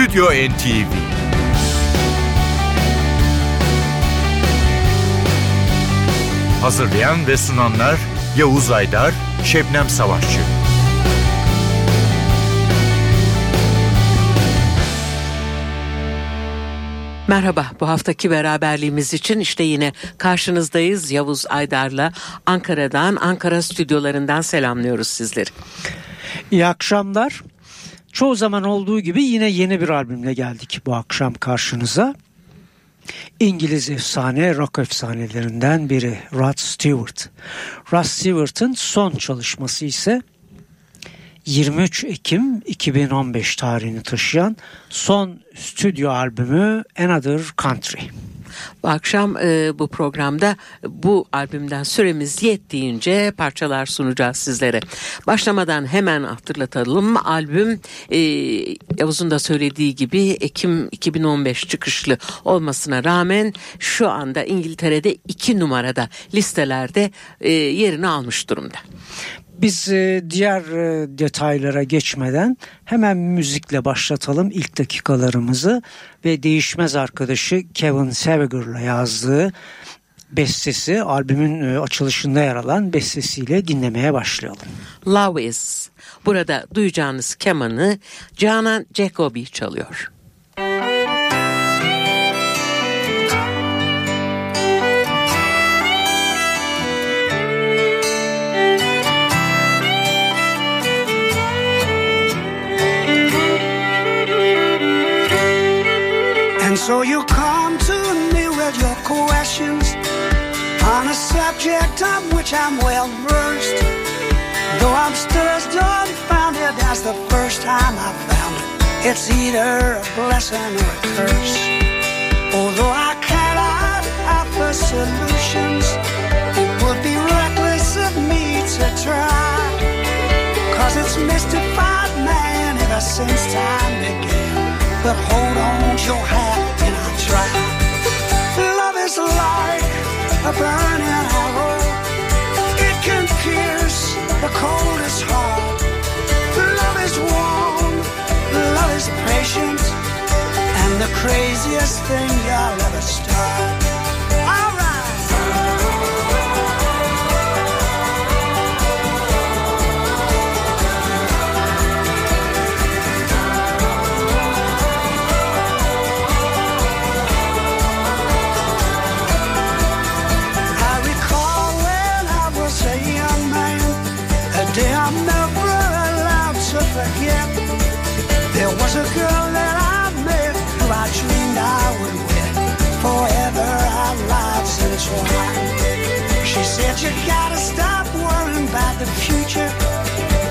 Stüdyo NTV Hazırlayan ve sunanlar Yavuz Aydar, Şebnem Savaşçı. Merhaba, bu haftaki beraberliğimiz için işte yine karşınızdayız Yavuz Aydar'la Ankara'dan, Ankara stüdyolarından selamlıyoruz sizleri. İyi akşamlar. Çoğu zaman olduğu gibi yine yeni bir albümle geldik bu akşam karşınıza. İngiliz efsane rock efsanelerinden biri Rod Stewart. Rod Stewart'ın son çalışması ise 23 Ekim 2015 tarihini taşıyan son stüdyo albümü Another Country. Bu akşam e, bu programda bu albümden süremiz yettiğince parçalar sunacağız sizlere. Başlamadan hemen hatırlatalım. Albüm e, Yavuz'un da söylediği gibi Ekim 2015 çıkışlı olmasına rağmen şu anda İngiltere'de iki numarada listelerde e, yerini almış durumda. Biz e, diğer e, detaylara geçmeden hemen müzikle başlatalım ilk dakikalarımızı ve değişmez arkadaşı Kevin Seviger'la yazdığı bestesi albümün e, açılışında yer alan bestesiyle dinlemeye başlayalım. Love Is. Burada duyacağınız kemanı Canan Jacobi çalıyor. So you come to me with your questions on a subject of which I'm well versed. Though I'm still as dumbfounded as the first time I found it, it's either a blessing or a curse. Although I cannot offer solutions, it would be reckless of me to try. Cause it's mystified man ever since time began. But hold on to your hat Love is like a burning arrow. It can pierce the coldest heart. Love is warm, love is patient, and the craziest thing you'll ever start. You gotta stop worrying about the future.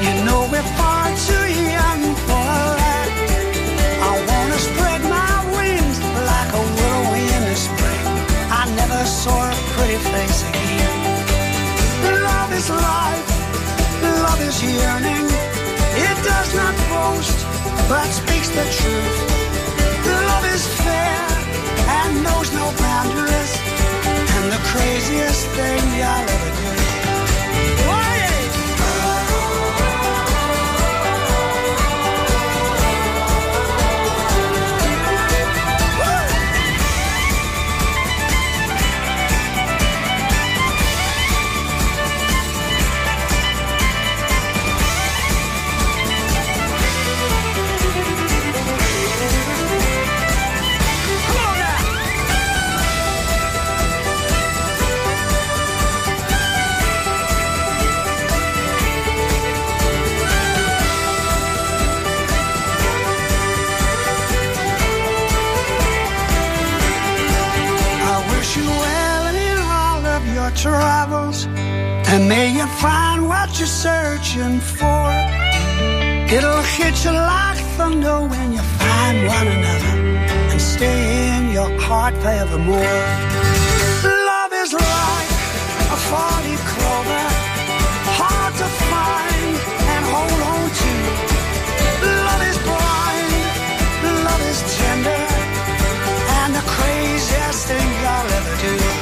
You know we're far too young for that. I wanna spread my wings like a willow in the spring. I never saw a pretty face again. Love is life, love is yearning. It does not boast, but speaks the truth. Love is fair and knows no boundaries. Craziest thing you'll ever do. Travels, and may you find what you're searching for. It'll hit you like thunder when you find one another and stay in your heart forevermore. Love is like a forty clover, hard to find and hold on to. Love is blind, love is tender, and the craziest thing you'll ever do.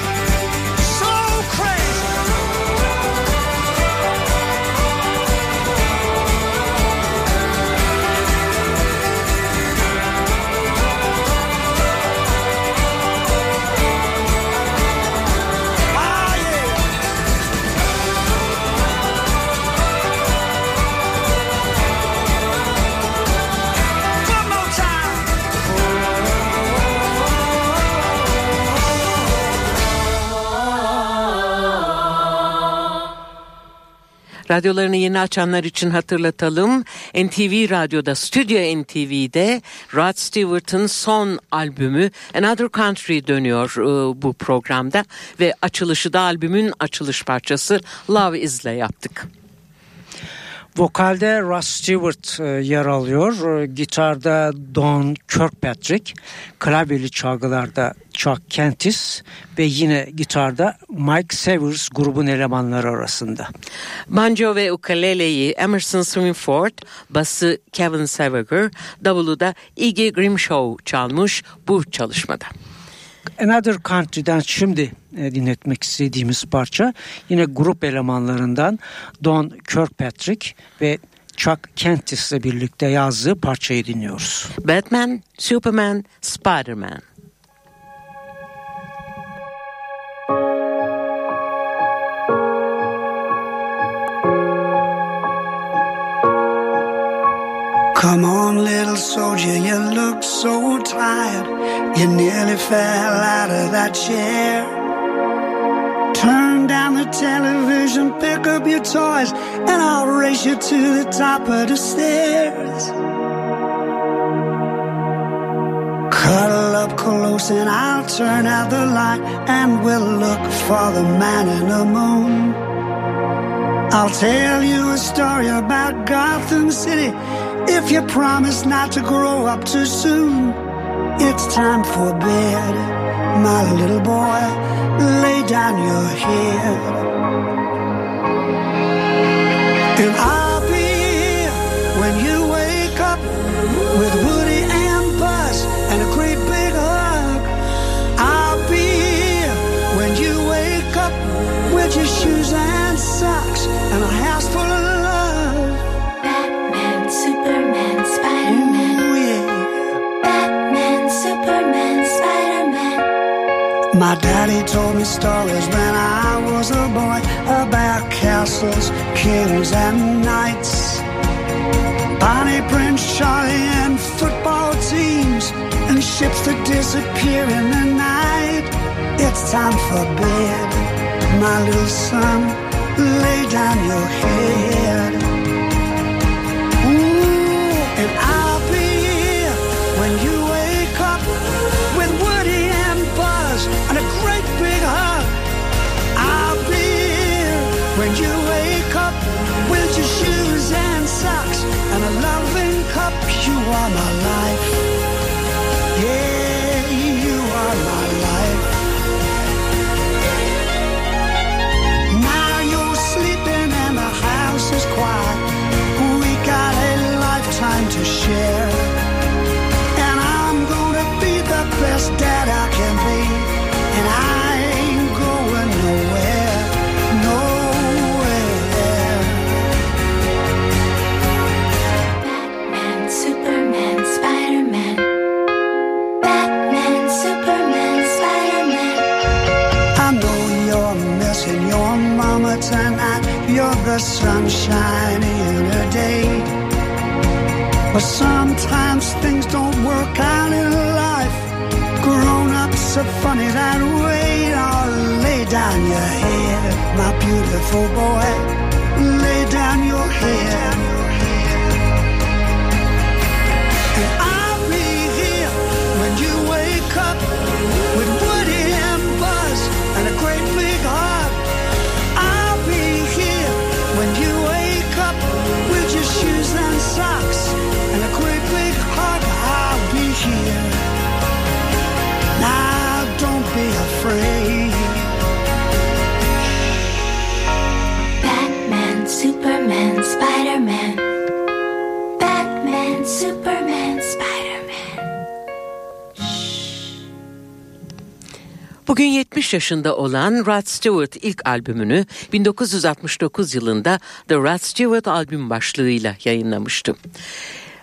Radyolarını yeni açanlar için hatırlatalım. NTV Radyo'da, Stüdyo NTV'de Rod Stewart'ın son albümü Another Country dönüyor e, bu programda ve açılışı da albümün açılış parçası Love Is'le yaptık. Vokalde Russ Stewart e, yer alıyor. E, gitarda Don Kirkpatrick, klavyeli çalgılarda Chuck Kentis ve yine gitarda Mike Severs grubun elemanları arasında. Banjo ve ukuleleyi Emerson Swingford, bası Kevin Seviger, davulu da Iggy Grimshaw çalmış bu çalışmada. Another Country'den şimdi e, dinletmek istediğimiz parça yine grup elemanlarından Don Kirkpatrick ve Chuck Kentis ile birlikte yazdığı parçayı dinliyoruz. Batman, Superman, Spider-Man. Come on, little soldier, you look so tired. You nearly fell out of that chair. Turn down the television, pick up your toys, and I'll race you to the top of the stairs. Cuddle up close, and I'll turn out the light, and we'll look for the man in the moon. I'll tell you a story about Gotham City if you promise not to grow up too soon. It's time for bed, my little boy. Lay down your head. Daddy told me stories when I was a boy about castles, kings, and knights. Bonnie Prince Charlie and football teams and ships that disappear in the night. It's time for bed, my little son. Lay down your head. My life. Yeah, you are my life. Now you're sleeping and the house is quiet. We got a lifetime to share. But sometimes things don't work out in life. Grown ups are funny that way. Oh, lay down your head, my beautiful boy. Bugün 70 yaşında olan Rod Stewart ilk albümünü 1969 yılında The Rod Stewart albüm başlığıyla yayınlamıştı.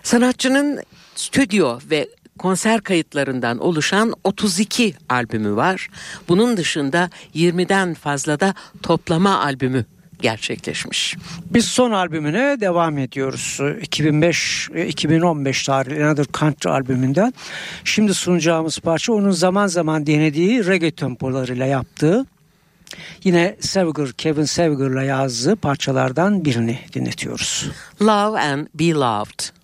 Sanatçının stüdyo ve konser kayıtlarından oluşan 32 albümü var. Bunun dışında 20'den fazla da toplama albümü gerçekleşmiş. Biz son albümüne devam ediyoruz. 2005-2015 tarihli Another Country albümünden. Şimdi sunacağımız parça onun zaman zaman denediği reggae tempolarıyla yaptığı Yine Seviger, Kevin Seviger'la yazdığı parçalardan birini dinletiyoruz. Love and Be Loved.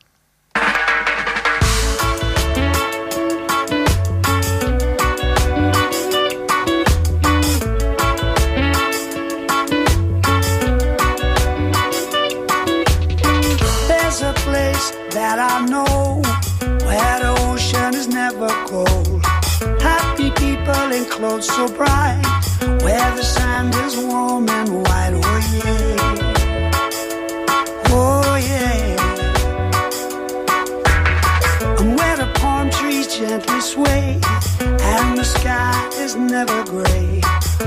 That I know where the ocean is never cold. Happy people in clothes so bright, where the sand is warm and white. Oh yeah, oh yeah. And where the palm trees gently sway, and the sky is never gray.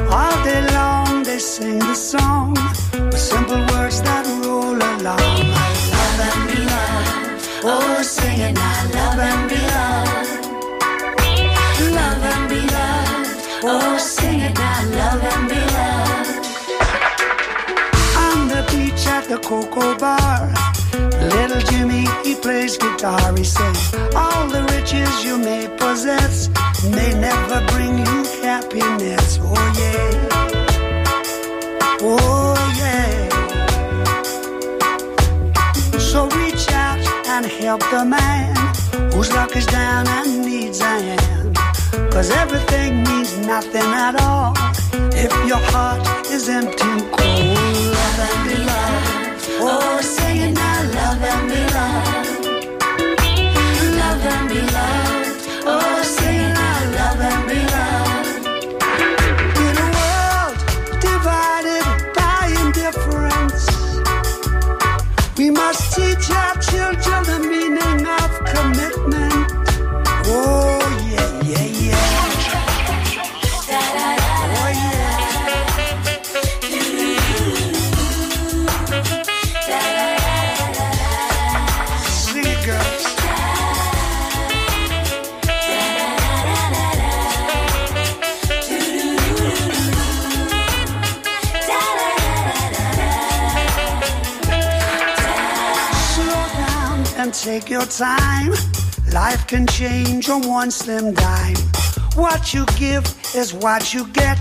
All day long they sing the song with simple words that roll along. Oh, sing it now. Love and be loved. Love and be loved. Oh, sing it now. Love and be loved. On the beach at the cocoa bar. Little Jimmy, he plays guitar. He says, All the riches you may possess may never bring you happiness. Oh, yeah. Help the man whose luck is down and needs a hand. Cause everything means nothing at all if your heart is empty and cold. Love and be loved. Oh, take your time. Life can change on one slim dime. What you give is what you get.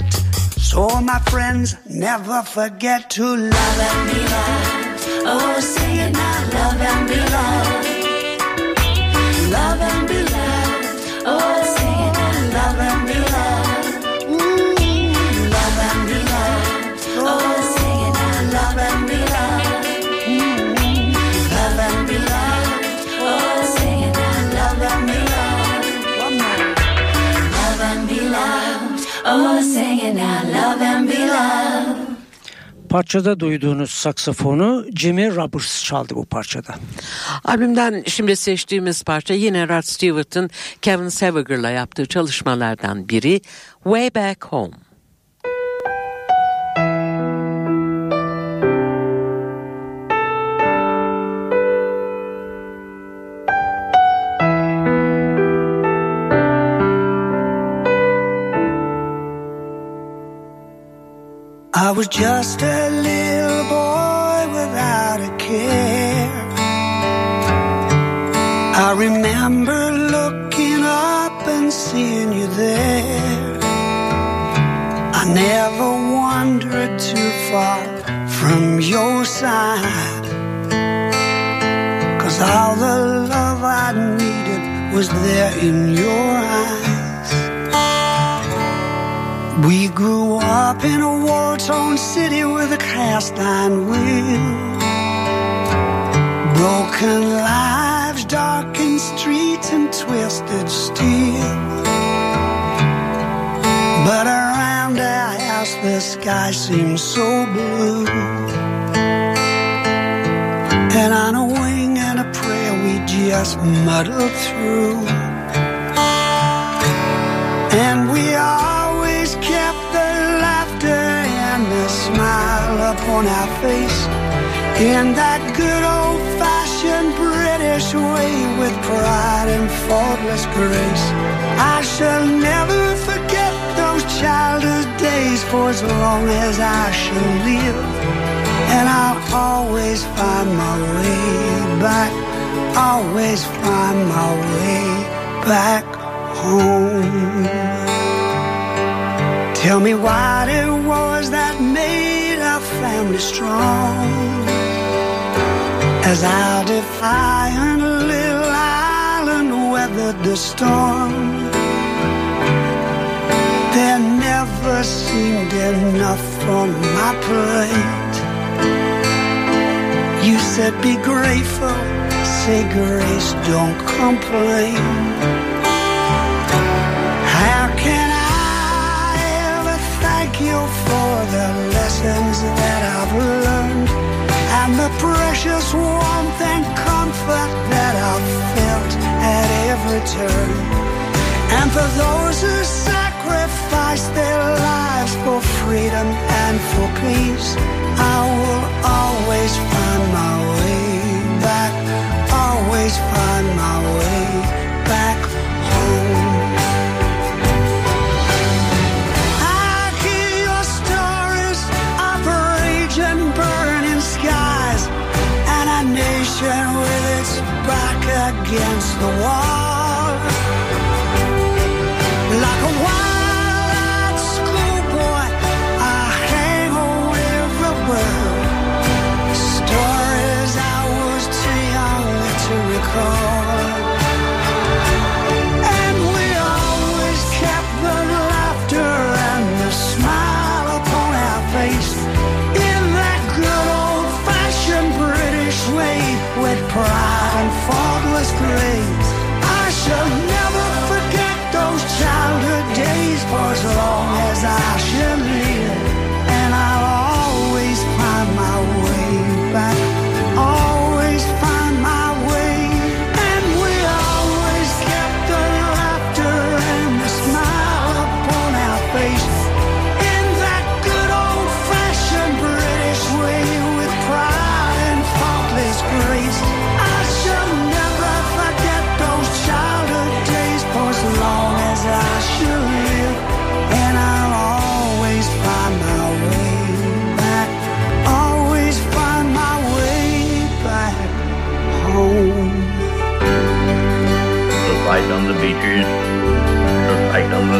So, my friends, never forget to love and be loved. Oh, sing it now, love and be loved. Love and be loved. Oh, Parçada duyduğunuz saksafonu Jimmy Roberts çaldı bu parçada. Albümden şimdi seçtiğimiz parça yine Rod Stewart'ın Kevin Seviger'la yaptığı çalışmalardan biri Way Back Home. I was just a little boy without a care. I remember looking up and seeing you there. I never wandered too far from your side. Cause all the love I needed was there in your eyes. We grew up in a war-torn city with a cast iron wheel. Broken lives, darkened streets, and twisted steel. But around our house, the sky seemed so blue. And on a wing and a prayer, we just muddled through. And we always upon our face in that good old fashioned British way with pride and faultless grace. I shall never forget those childhood days for as long as I shall live. And I'll always find my way back, always find my way back home. Tell me what it was that family strong. As our defiant little island weathered the storm, there never seemed enough on my plate. You said be grateful, say grace, don't complain. Precious warmth and comfort that I've felt at every turn? And for those who sacrificed their lives for freedom and for peace, I will always find my way back, always find my way against the wall.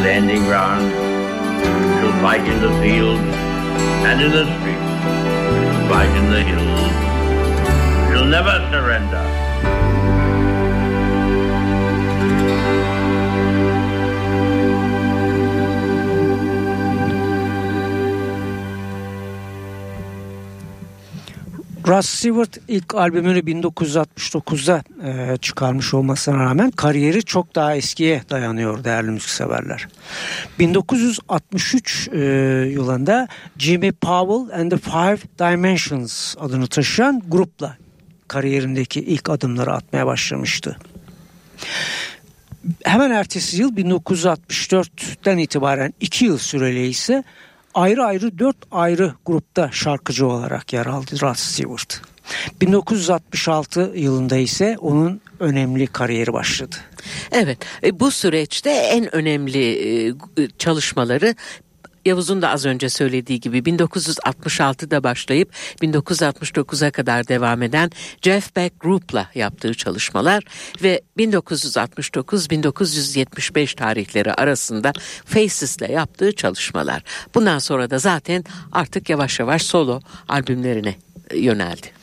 Landing ground, she'll fight in the fields and in the streets, she'll fight in the hills. She'll never surrender. Russ Stewart ilk albümünü 1969'da e, çıkarmış olmasına rağmen kariyeri çok daha eskiye dayanıyor değerli müzikseverler. 1963 e, yılında Jimmy Powell and the Five Dimensions adını taşıyan grupla kariyerindeki ilk adımları atmaya başlamıştı. Hemen ertesi yıl 1964'ten itibaren 2 yıl süreli ise ayrı ayrı 4 ayrı grupta şarkıcı olarak yer aldı Rod Stewart. 1966 yılında ise onun önemli kariyeri başladı. Evet e, bu süreçte en önemli e, çalışmaları Yavuz'un da az önce söylediği gibi 1966'da başlayıp 1969'a kadar devam eden Jeff Beck Group'la yaptığı çalışmalar ve 1969-1975 tarihleri arasında Faces'le yaptığı çalışmalar. Bundan sonra da zaten artık yavaş yavaş solo albümlerine yöneldi.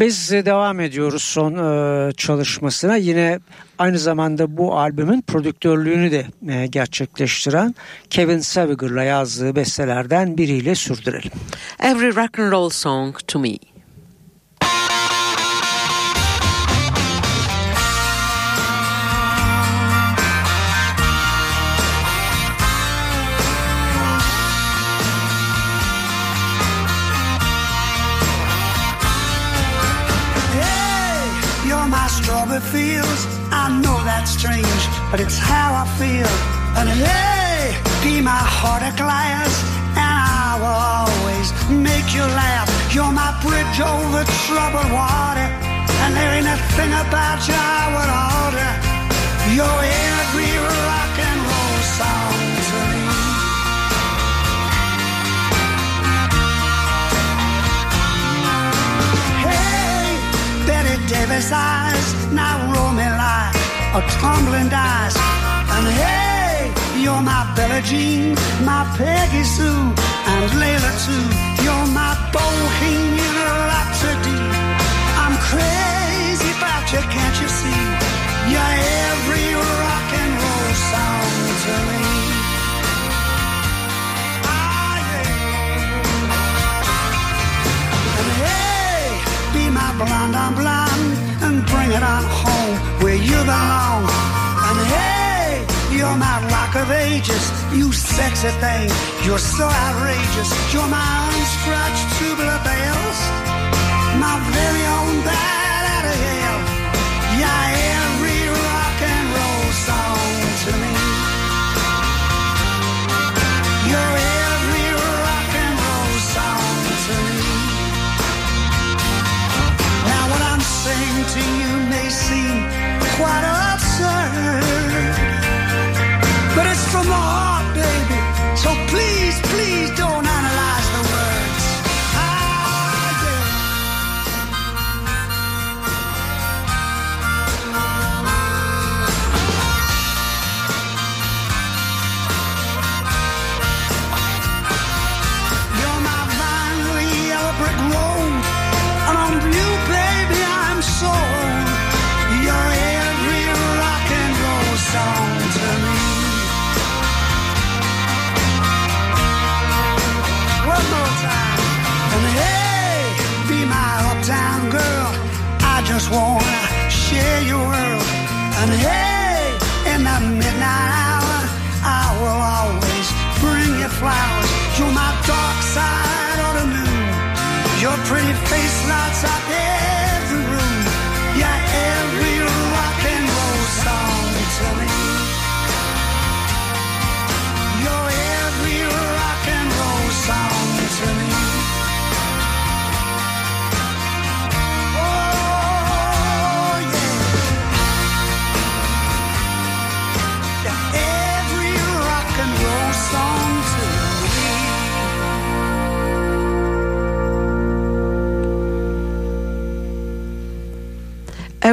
Biz devam ediyoruz son e, çalışmasına. Yine aynı zamanda bu albümün prodüktörlüğünü de e, gerçekleştiren Kevin Saviger'la yazdığı bestelerden biriyle sürdürelim. Every rock and roll song to me. But it's how I feel. And hey, be my heart of glass, and I will always make you laugh. You're my bridge over troubled water, and there ain't a thing about you I would alter. You're every rock and roll song to me. Hey, Bette Davis eyes now roll a tumbling dice. And hey, You're my Bella Jean, my Peggy Sue, and Layla too. You're my Bohemian Rhapsody. I'm crazy about you, can't you see? You're every rock and roll song to me. Ah, yeah. And hey, be my blonde on blonde and bring it on home where you belong. And hey, you're my rock of ages, you sexy thing. You're so outrageous. You're my unscratched tubular bells, my very own quite absurd, but it's from the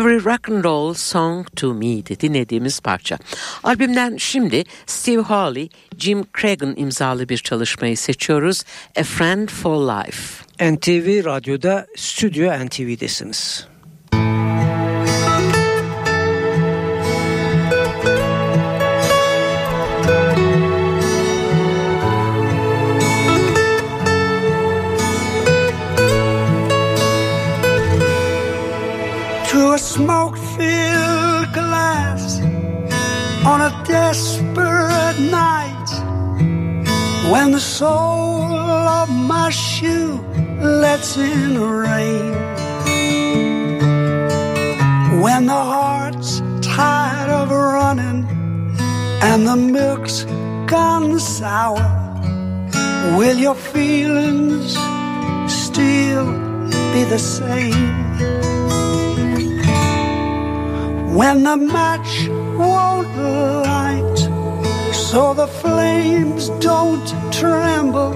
Every Rock and Roll Song to Me'di dinlediğimiz parça. Albümden şimdi Steve Hawley, Jim Craig'in imzalı bir çalışmayı seçiyoruz. A Friend for Life. NTV Radyo'da Stüdyo NTV'desiniz. To a smoke-filled glass on a desperate night when the sole of my shoe lets in rain. When the heart's tired of running and the milk's gone sour will your feelings still be the same when the match won't light, so the flames don't tremble,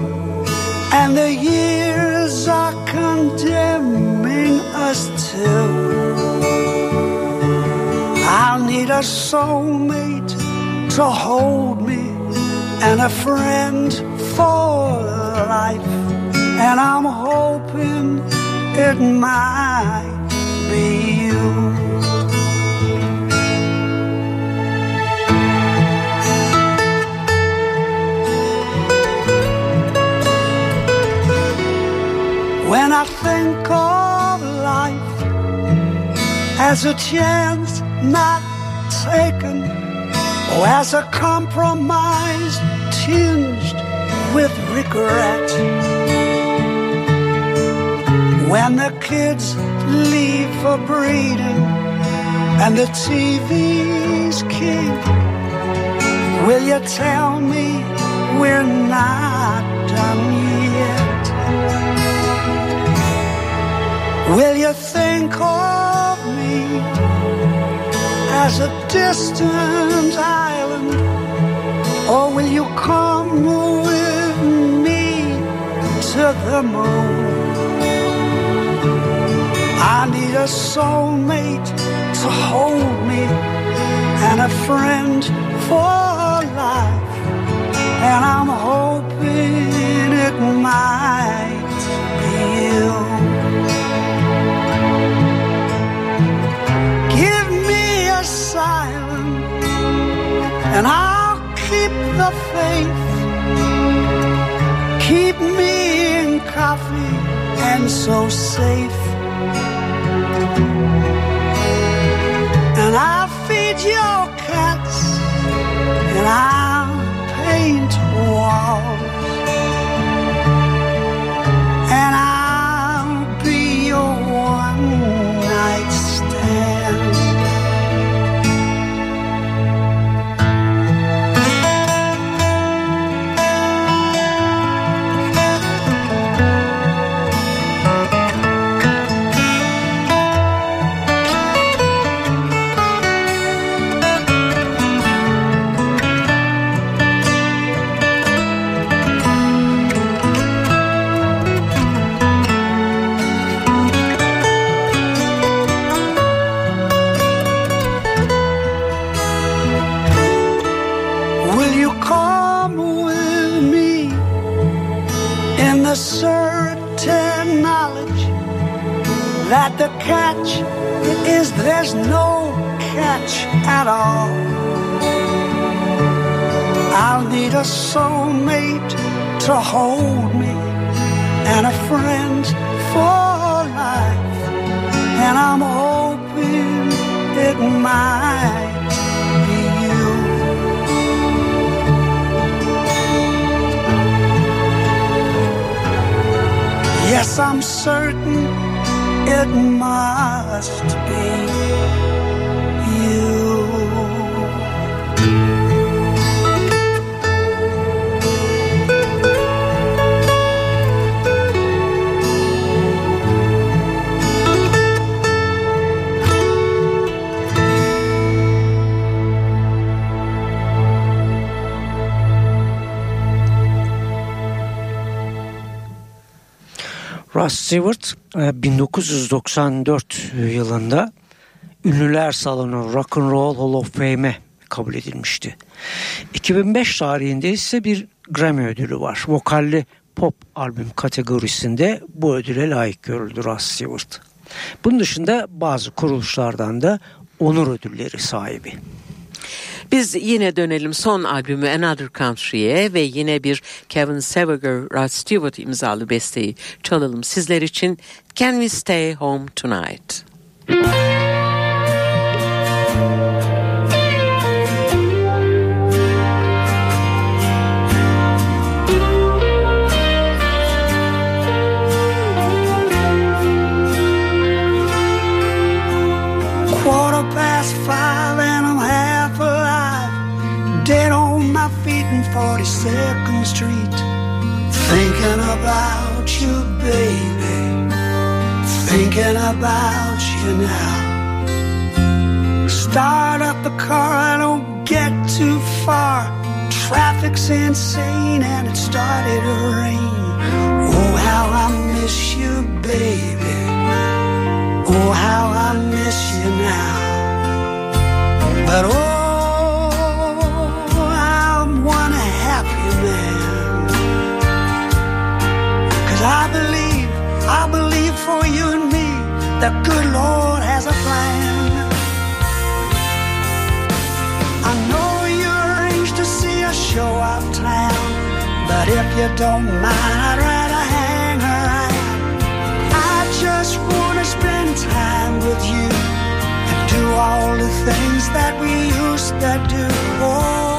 and the years are condemning us to. I'll need a soulmate to hold me, and a friend for life, and I'm hoping it might be you. When I think of life as a chance not taken, or as a compromise tinged with regret. When the kids leave for breeding and the TV's king, will you tell me we're not done yet? Will you think of me as a distant island? Or will you come with me to the moon? I need a soulmate to hold me, and a friend for life. And I'm hoping it might and I'll keep the faith. Keep me in coffee and so safe. And I'll feed your cats, and I'll paint walls, catch is there's no catch at all? I'll need a soulmate to hold me and a friend for life, and I'm hoping it might be you. Yes, I'm certain it must be Ross Stewart e, 1994 yılında Ünlüler Salonu Rock and Roll Hall of Fame'e kabul edilmişti. 2005 tarihinde ise bir Grammy ödülü var. Vokalli pop albüm kategorisinde bu ödüle layık görüldü Ross Stewart. Bunun dışında bazı kuruluşlardan da onur ödülleri sahibi. Biz yine dönelim son albümü Another Country'ye ve yine bir Kevin Seviger, Rod Stewart imzalı besteyi çalalım sizler için. Can We Stay Home Tonight? 42nd Street. Thinking about you, baby. Thinking about you now. Start up the car, I don't get too far. Traffic's insane and it started to rain. Oh, how I miss you, baby. Oh, how I miss you now. But oh, I believe, I believe for you and me, the good Lord has a plan. I know you arranged to see a show uptown, but if you don't mind, I'd rather hang around. I just wanna spend time with you and do all the things that we used to do. Oh,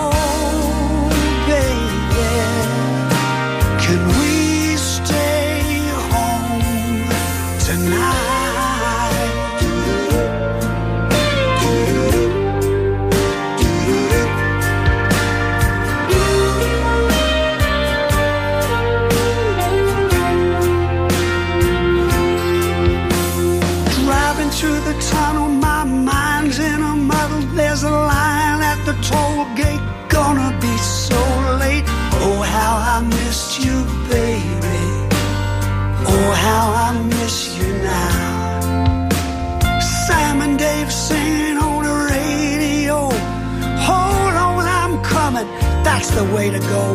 the way to go.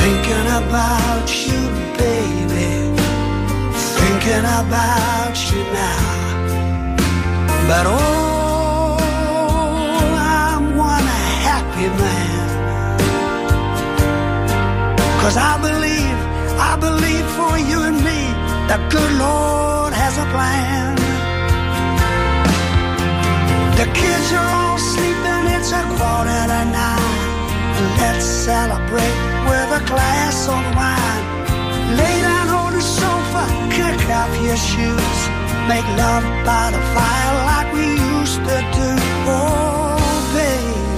Thinking about you, baby. Thinking about you now. But oh, I'm one happy man. Cause I believe, I believe for you and me, the good Lord has a plan. The kids are all sleeping, it's a quarter to nine. Let's celebrate with a glass of wine. Lay down on the sofa, kick off your shoes. Make love by the fire like we used to do. Oh, baby.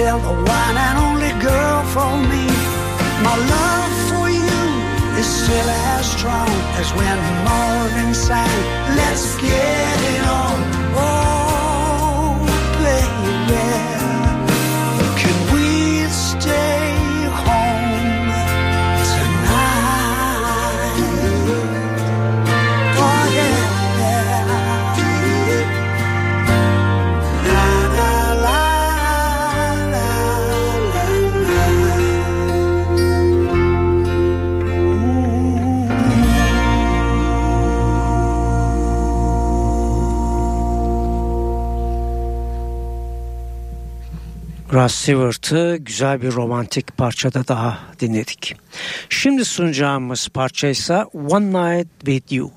Still the one and only girl for me. My love for you is still as strong As when Marvin sang Let's get it on Ross Stewart'ı güzel bir romantik parçada daha dinledik. Şimdi sunacağımız parça ise One Night With You.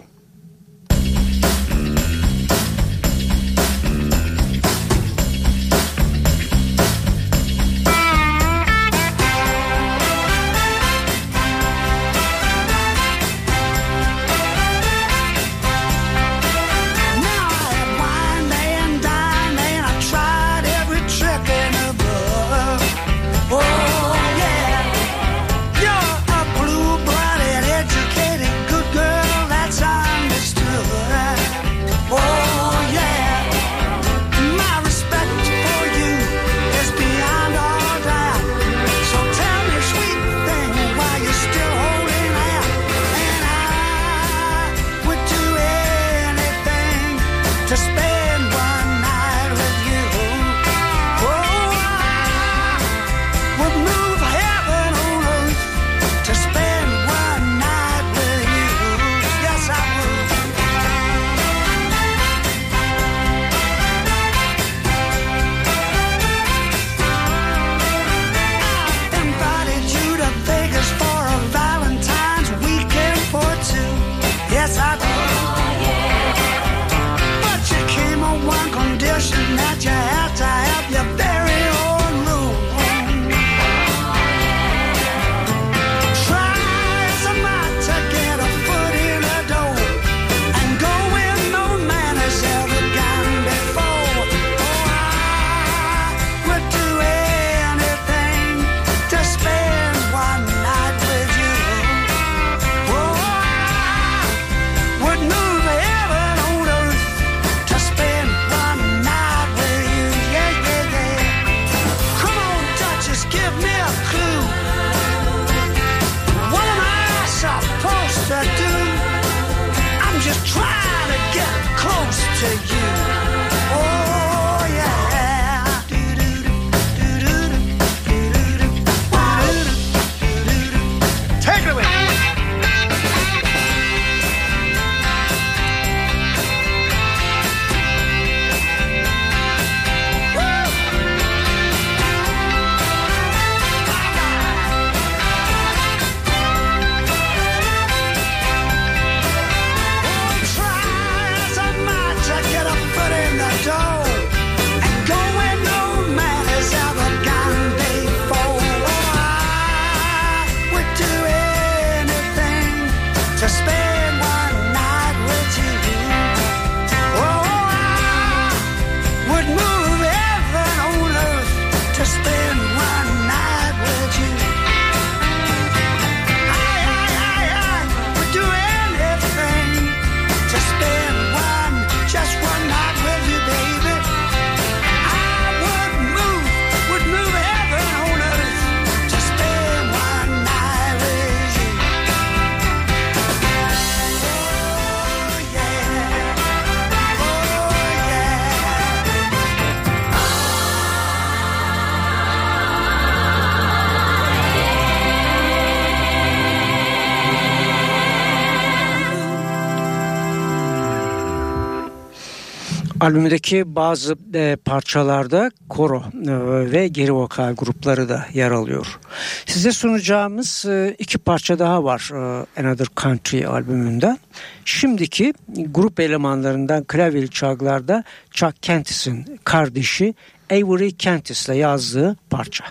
Albümdeki bazı e, parçalarda koro e, ve geri vokal grupları da yer alıyor. Size sunacağımız e, iki parça daha var e, Another Country albümünde. Şimdiki grup elemanlarından klavyeli çalgılarda Chuck Kentis'in kardeşi Avery Kentis'le yazdığı parça.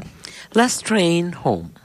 Last Train Home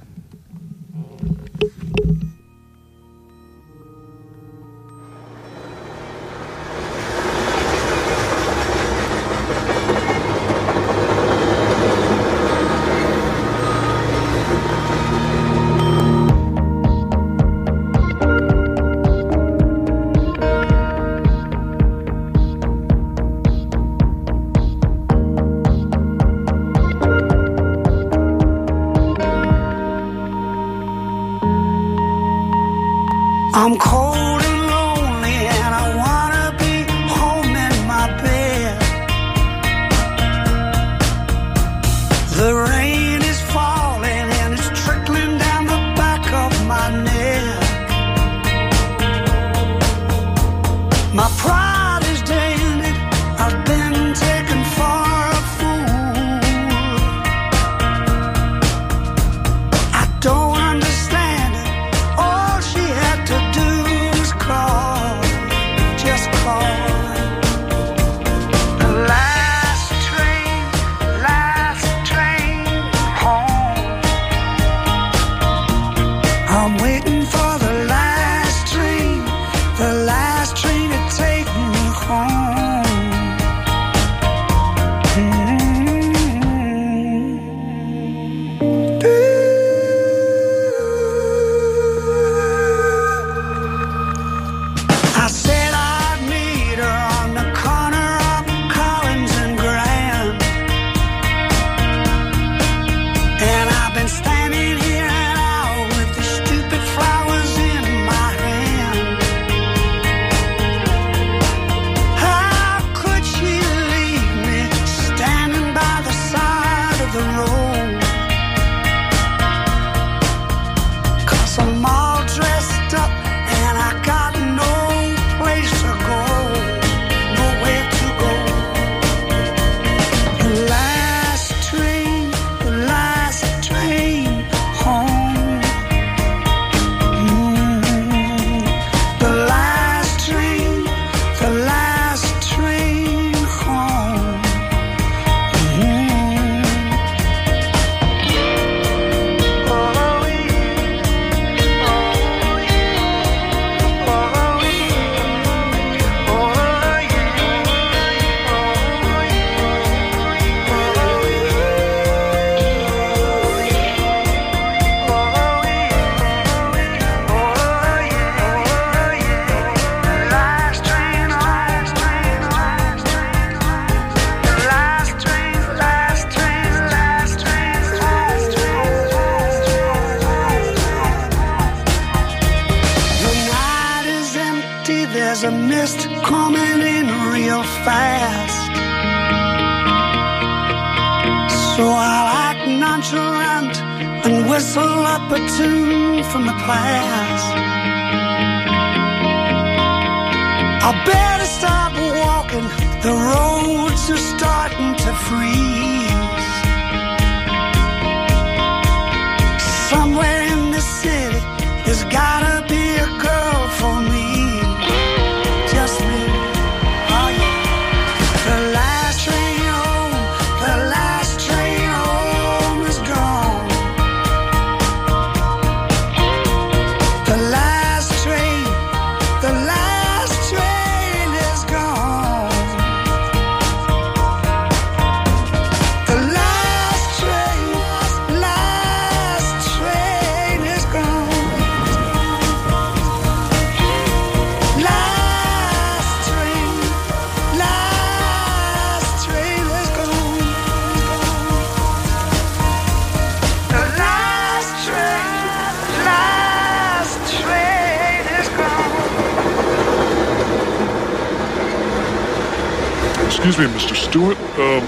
do it. Um,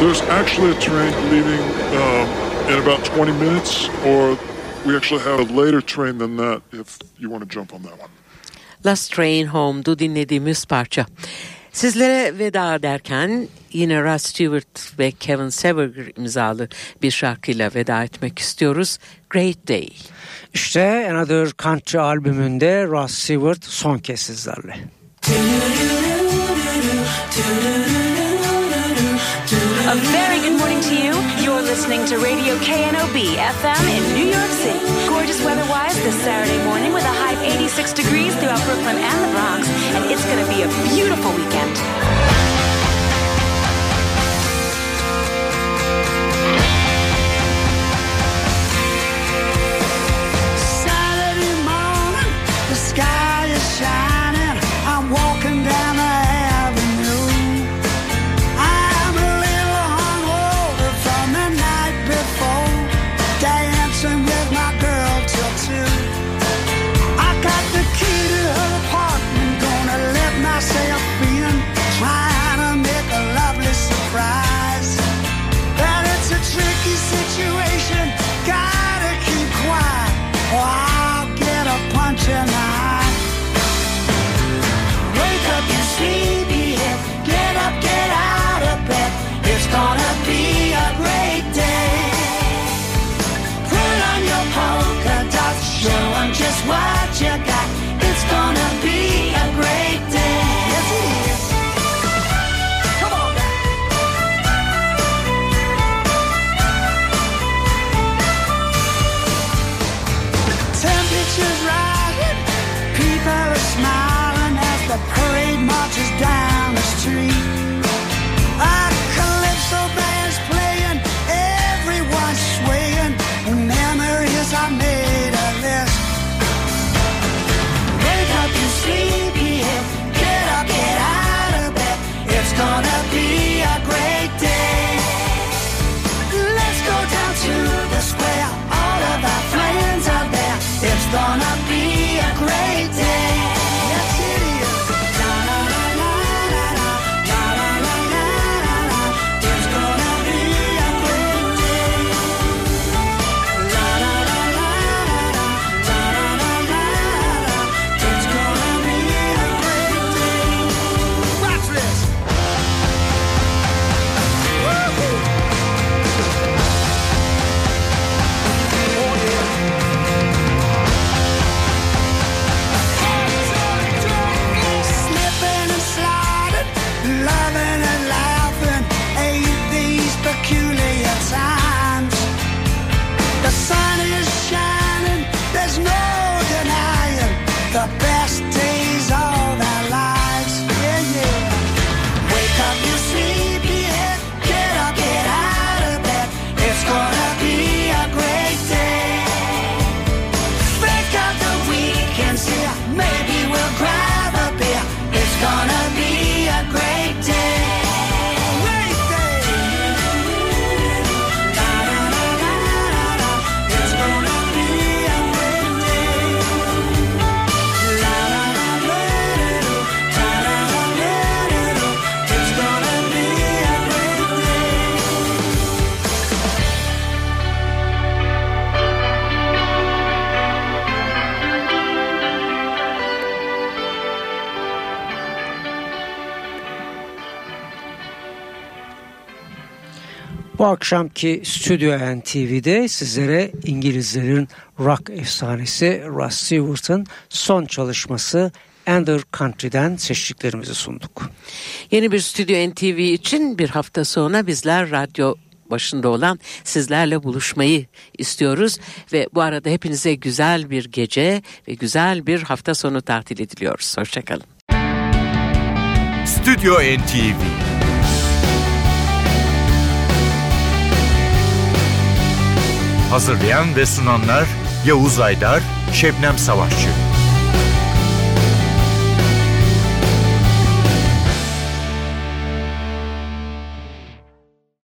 there's actually a train leaving um, in about 20 minutes, or we actually have a later train than that if you want to jump on that one. Last Train Home'du dinlediğimiz parça. Sizlere veda derken yine Rod Stewart ve Kevin Sever imzalı bir şarkıyla veda etmek istiyoruz. Great Day. İşte Another Country albümünde Rod Stewart son kez sizlerle. Very good morning to you. You're listening to Radio KNOB FM in New York City. Gorgeous weather-wise this Saturday morning with a high of 86 degrees throughout Brooklyn and the Bronx, and it's going to be a beautiful weekend. Bu akşamki Stüdyo NTV'de sizlere İngilizlerin rock efsanesi Ross Stewart'ın son çalışması Ender Country'den seçtiklerimizi sunduk. Yeni bir Stüdyo NTV için bir hafta sonra bizler radyo başında olan sizlerle buluşmayı istiyoruz ve bu arada hepinize güzel bir gece ve güzel bir hafta sonu tatil ediliyoruz. Hoşçakalın. Stüdyo NTV Hazırlayan ve sunanlar Yavuz Aydar, Şebnem Savaşçı.